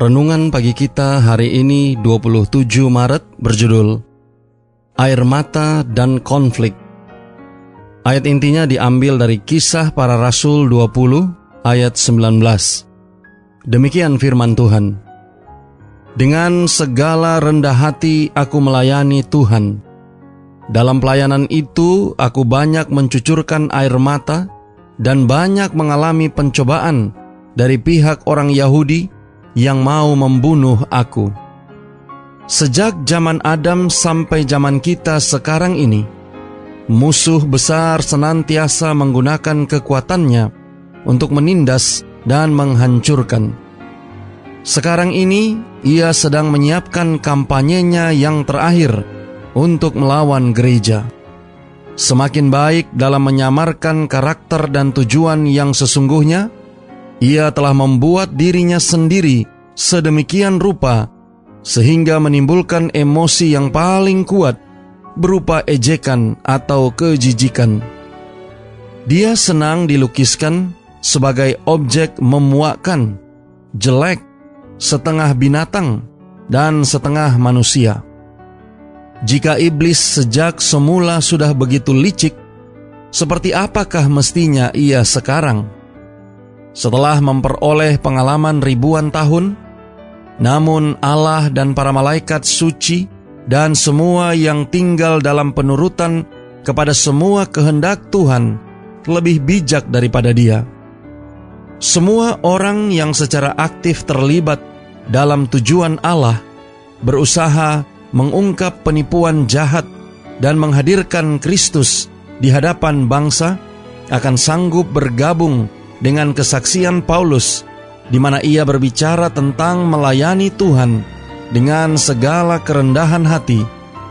Renungan pagi kita hari ini 27 Maret berjudul Air Mata dan Konflik. Ayat intinya diambil dari kisah para rasul 20 ayat 19. Demikian firman Tuhan. Dengan segala rendah hati aku melayani Tuhan. Dalam pelayanan itu aku banyak mencucurkan air mata dan banyak mengalami pencobaan dari pihak orang Yahudi yang mau membunuh aku. Sejak zaman Adam sampai zaman kita sekarang ini, musuh besar senantiasa menggunakan kekuatannya untuk menindas dan menghancurkan. Sekarang ini, ia sedang menyiapkan kampanyenya yang terakhir untuk melawan gereja semakin baik dalam menyamarkan karakter dan tujuan yang sesungguhnya, ia telah membuat dirinya sendiri sedemikian rupa sehingga menimbulkan emosi yang paling kuat berupa ejekan atau kejijikan. Dia senang dilukiskan sebagai objek memuakkan, jelek, setengah binatang, dan setengah manusia. Jika iblis sejak semula sudah begitu licik, seperti apakah mestinya ia sekarang? Setelah memperoleh pengalaman ribuan tahun, namun Allah dan para malaikat suci dan semua yang tinggal dalam penurutan kepada semua kehendak Tuhan lebih bijak daripada dia. Semua orang yang secara aktif terlibat dalam tujuan Allah berusaha mengungkap penipuan jahat dan menghadirkan Kristus di hadapan bangsa akan sanggup bergabung dengan kesaksian Paulus di mana ia berbicara tentang melayani Tuhan dengan segala kerendahan hati,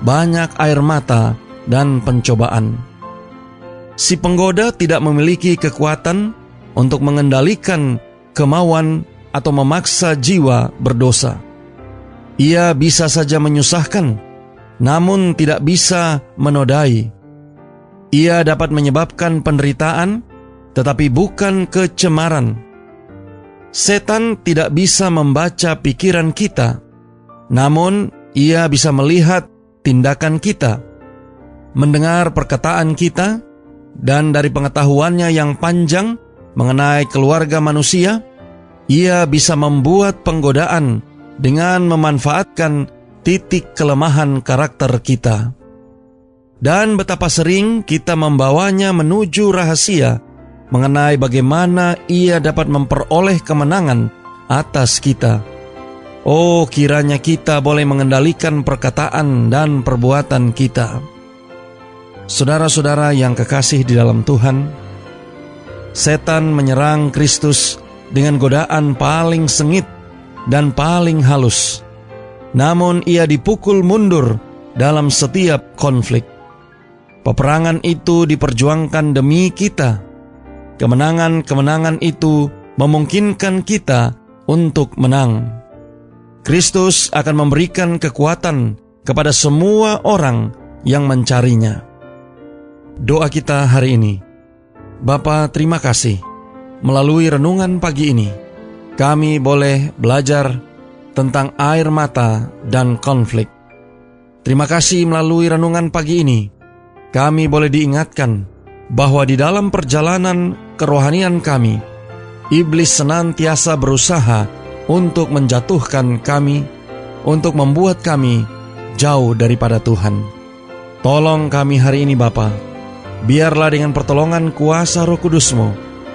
banyak air mata dan pencobaan. Si penggoda tidak memiliki kekuatan untuk mengendalikan kemauan atau memaksa jiwa berdosa. Ia bisa saja menyusahkan, namun tidak bisa menodai. Ia dapat menyebabkan penderitaan, tetapi bukan kecemaran. Setan tidak bisa membaca pikiran kita, namun ia bisa melihat tindakan kita, mendengar perkataan kita, dan dari pengetahuannya yang panjang mengenai keluarga manusia, ia bisa membuat penggodaan dengan memanfaatkan titik kelemahan karakter kita. Dan betapa sering kita membawanya menuju rahasia mengenai bagaimana ia dapat memperoleh kemenangan atas kita. Oh, kiranya kita boleh mengendalikan perkataan dan perbuatan kita. Saudara-saudara yang kekasih di dalam Tuhan, setan menyerang Kristus dengan godaan paling sengit dan paling halus. Namun ia dipukul mundur dalam setiap konflik. Peperangan itu diperjuangkan demi kita. Kemenangan-kemenangan itu memungkinkan kita untuk menang. Kristus akan memberikan kekuatan kepada semua orang yang mencarinya. Doa kita hari ini. Bapa, terima kasih melalui renungan pagi ini kami boleh belajar tentang air mata dan konflik. Terima kasih melalui renungan pagi ini, kami boleh diingatkan bahwa di dalam perjalanan kerohanian kami, iblis senantiasa berusaha untuk menjatuhkan kami, untuk membuat kami jauh daripada Tuhan. Tolong kami hari ini Bapa, biarlah dengan pertolongan kuasa roh kudusmu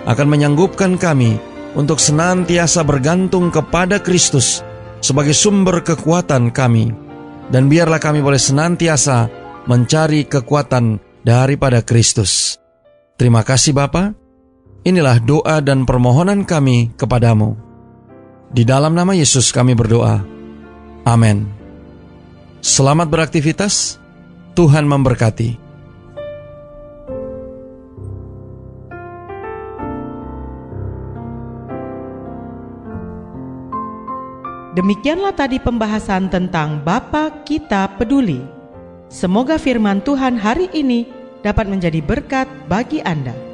akan menyanggupkan kami untuk senantiasa bergantung kepada Kristus sebagai sumber kekuatan kami. Dan biarlah kami boleh senantiasa mencari kekuatan daripada Kristus. Terima kasih Bapa. Inilah doa dan permohonan kami kepadamu. Di dalam nama Yesus kami berdoa. Amin. Selamat beraktivitas. Tuhan memberkati. Demikianlah tadi pembahasan tentang Bapa Kita Peduli. Semoga firman Tuhan hari ini dapat menjadi berkat bagi Anda.